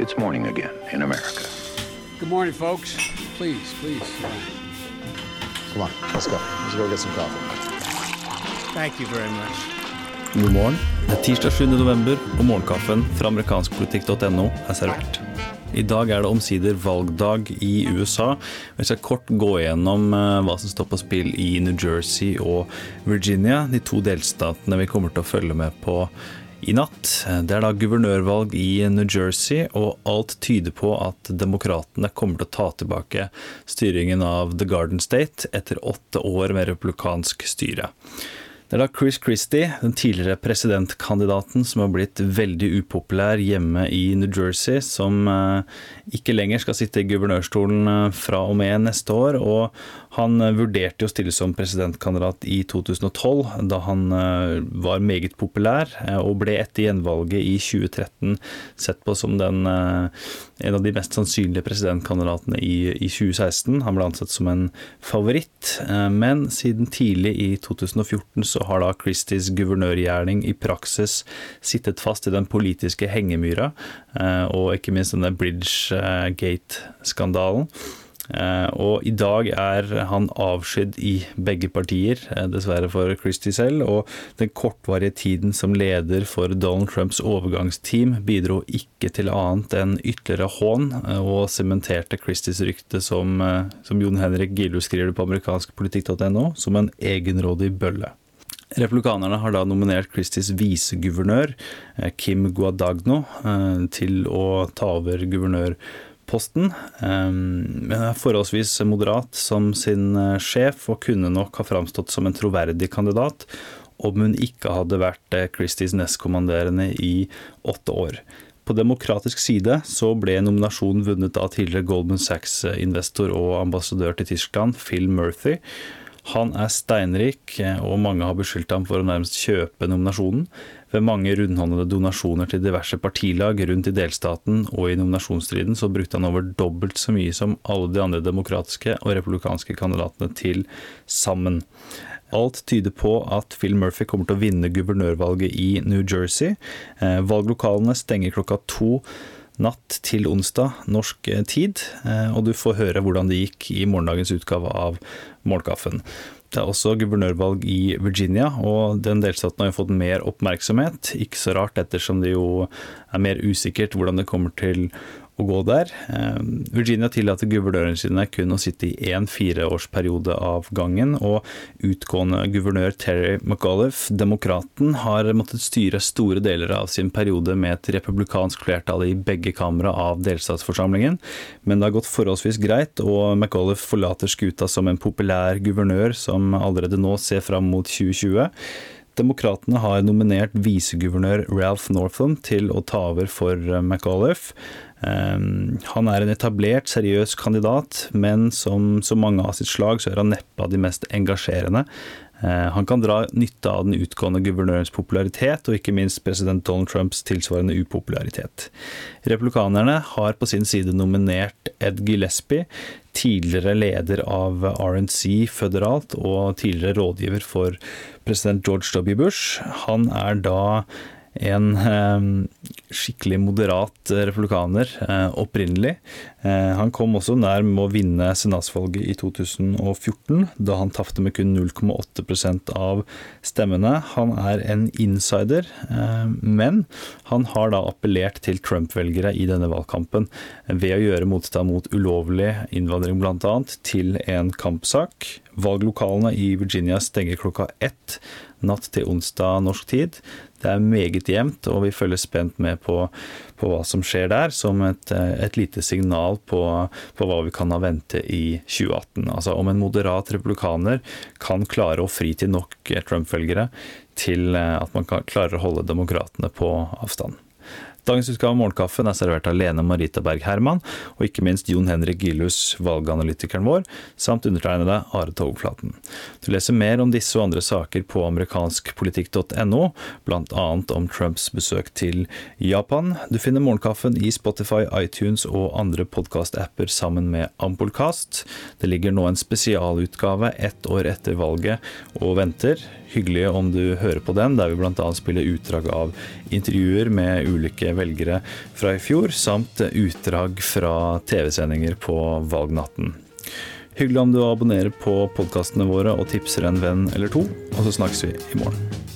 It's morning again in America. Good morning, folks. Please, please. Come on, let's go. Let's go get some coffee. Thank you very much. God morgen. Det er tirsdag 7. november, og morgenkaffen fra amerikanskpolitikk.no er servert. I dag er det omsider valgdag i USA. Vi skal kort gå gjennom eh, hva som står på spill i New Jersey og Virginia, de to delstatene vi kommer til å følge med på i natt. Det er da guvernørvalg i New Jersey, og alt tyder på at demokratene kommer til å ta tilbake styringen av The Garden State etter åtte år med republikansk styre. Det er da Chris Christie, den tidligere presidentkandidaten som har blitt veldig upopulær hjemme i New Jersey, som eh, ikke lenger skal sitte i guvernørstolen eh, fra og med neste år. Og han eh, vurderte å stille som presidentkandidat i 2012, da han var meget populær, og ble etter gjenvalget i 2013 sett på som den, en av de mest sannsynlige presidentkandidatene i, i 2016. Han ble ansett som en favoritt, men siden tidlig i 2014 så har da Christies guvernørgjerning i praksis sittet fast i den politiske hengemyra, eh, og ikke minst denne Bridgegate-skandalen. Eh, og i dag er han avskydd i begge partier, eh, dessverre for Christie selv. Og den kortvarige tiden som leder for Donald Trumps overgangsteam bidro ikke til annet enn ytterligere hån, og sementerte Christies rykte som, som Jon Henrik Gillo skriver det på amerikanskpolitikk.no, som en egenrådig bølle. Republikanerne har da nominert Christies viseguvernør, eh, Kim Guadagno, eh, til å ta over guvernørposten. Eh, men er forholdsvis moderat som sin sjef, og kunne nok ha framstått som en troverdig kandidat om hun ikke hadde vært Christies nestkommanderende i åtte år. På demokratisk side så ble nominasjonen vunnet av tidligere Goldman Sachs-investor og ambassadør til Tyskland, Phil Murphy. Han er steinrik, og mange har beskyldt ham for å nærmest kjøpe nominasjonen. Ved mange rundhåndede donasjoner til diverse partilag rundt i delstaten og i nominasjonsstriden, så brukte han over dobbelt så mye som alle de andre demokratiske og republikanske kandidatene til sammen. Alt tyder på at Phil Murphy kommer til å vinne guvernørvalget i New Jersey. Eh, valglokalene stenger klokka to natt til onsdag norsk eh, tid, eh, og du får høre hvordan det gikk i morgendagens utgave av Målkaffen. Det er også guvernørvalg i Virginia, og den delstaten har jo fått mer oppmerksomhet. Ikke så rart, ettersom det jo er mer usikkert hvordan det kommer til å gå der. Eh, Virginia tillater guvernørene sine kun å sitte i én fireårsperiode av gangen, og utgående guvernør Terry McAuliffe, demokraten, har måttet styre store deler av sin periode med et republikansk flertall i begge kamera av delstatsforsamlingen, men det har gått forholdsvis greit, og McAuliffe forlater skuta som en populær guvernør som allerede nå ser fram mot 2020. Demokratene har nominert viseguvernør Ralph Northam til å ta over for McAuliffe. Ehm, han er en etablert, seriøs kandidat, men som så mange av sitt slag, så er han neppe av de mest engasjerende. Ehm, han kan dra nytte av den utgående guvernørens popularitet, og ikke minst president Donald Trumps tilsvarende upopularitet. Republikanerne har på sin side nominert Ed Gillespie, tidligere leder av RNC føderalt og tidligere rådgiver for president George W. Bush. Han er da en eh, skikkelig moderat republikaner eh, opprinnelig. Eh, han kom også nær med å vinne senatsvalget i 2014, da han tapte med kun 0,8% av stemmene. Han er en insider, eh, men han har da appellert til Trump-velgere i denne valgkampen ved å gjøre motstand mot ulovlig innvandring bl.a. til en kampsak. Valglokalene i Virginia stenger klokka ett natt til onsdag norsk tid. Det er meget jevnt, og vi følger spent med på, på hva som skjer der, som et, et lite signal på, på, hva vi kan ha vente i 2018. Altså om en moderat republikaner kan klare å fri til nok Trump-følgere til at man kan klare å holde demokratene på avstand. Dagens utgave av Morgenkaffen er servert av Lene Marita Berg Herman, og ikke minst Jon Henrik Gillus, valganalytikeren vår, samt undertegnede Are Togflaten. Du leser mer om disse og andre saker på amerikanskpolitikk.no, bl.a. om Trumps besøk til Japan. Du finner Morgenkaffen i Spotify, iTunes og andre podkastapper sammen med Ampolkast. Det ligger nå en spesialutgave ett år etter valget og venter. Hyggelig om du hører på den, der vi bl.a. spiller utdrag av intervjuer med ulike norske velgere fra i fjor, samt utdrag fra TV-sendinger på valgnatten. Hyggelig om du abonnerer på podkastene våre og tipser en venn eller to, og så snakkes vi i morgen.